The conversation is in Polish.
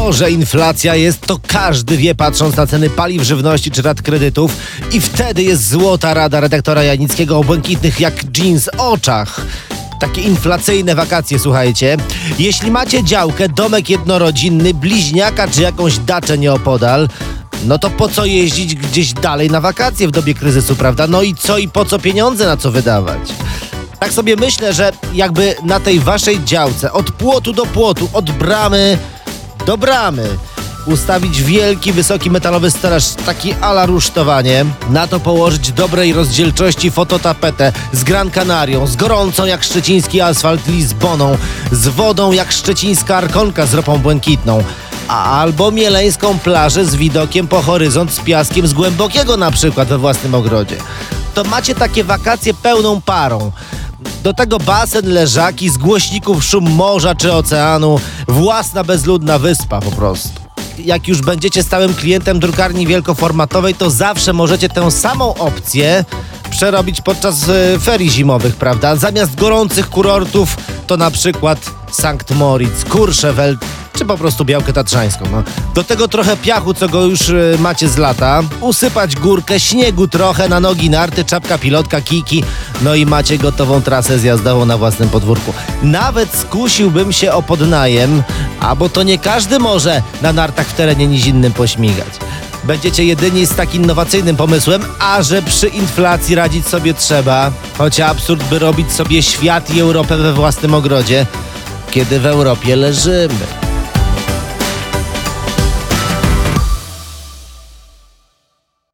To, że inflacja jest, to każdy wie, patrząc na ceny paliw, żywności czy rat kredytów. I wtedy jest złota rada redaktora Janickiego o błękitnych jak jeans oczach. Takie inflacyjne wakacje, słuchajcie. Jeśli macie działkę, domek jednorodzinny, bliźniaka czy jakąś daczę nieopodal, no to po co jeździć gdzieś dalej na wakacje w dobie kryzysu, prawda? No i co i po co pieniądze na co wydawać? Tak sobie myślę, że jakby na tej waszej działce od płotu do płotu, od bramy do bramy ustawić wielki, wysoki metalowy stelaż, taki ala rusztowanie, na to położyć dobrej rozdzielczości fototapetę z Gran Canarią, z gorącą jak szczeciński asfalt Lizboną, z wodą jak szczecińska arkonka z ropą błękitną, a albo mieleńską plażę z widokiem po horyzont z piaskiem z głębokiego na przykład we własnym ogrodzie. To macie takie wakacje pełną parą. Do tego basen, leżaki, z głośników szum morza czy oceanu, własna bezludna wyspa po prostu. Jak już będziecie stałym klientem drukarni wielkoformatowej, to zawsze możecie tę samą opcję przerobić podczas e, ferii zimowych, prawda? Zamiast gorących kurortów to na przykład Sankt Moritz, Courchevel czy po prostu białkę tatrzańską. No. Do tego trochę piachu, co go już y, macie z lata, usypać górkę, śniegu trochę, na nogi narty, czapka pilotka, kiki, no i macie gotową trasę zjazdową na własnym podwórku. Nawet skusiłbym się o podnajem, a bo to nie każdy może na nartach w terenie nizinnym pośmigać. Będziecie jedyni z tak innowacyjnym pomysłem, a że przy inflacji radzić sobie trzeba, choć absurd by robić sobie świat i Europę we własnym ogrodzie, kiedy w Europie leżymy.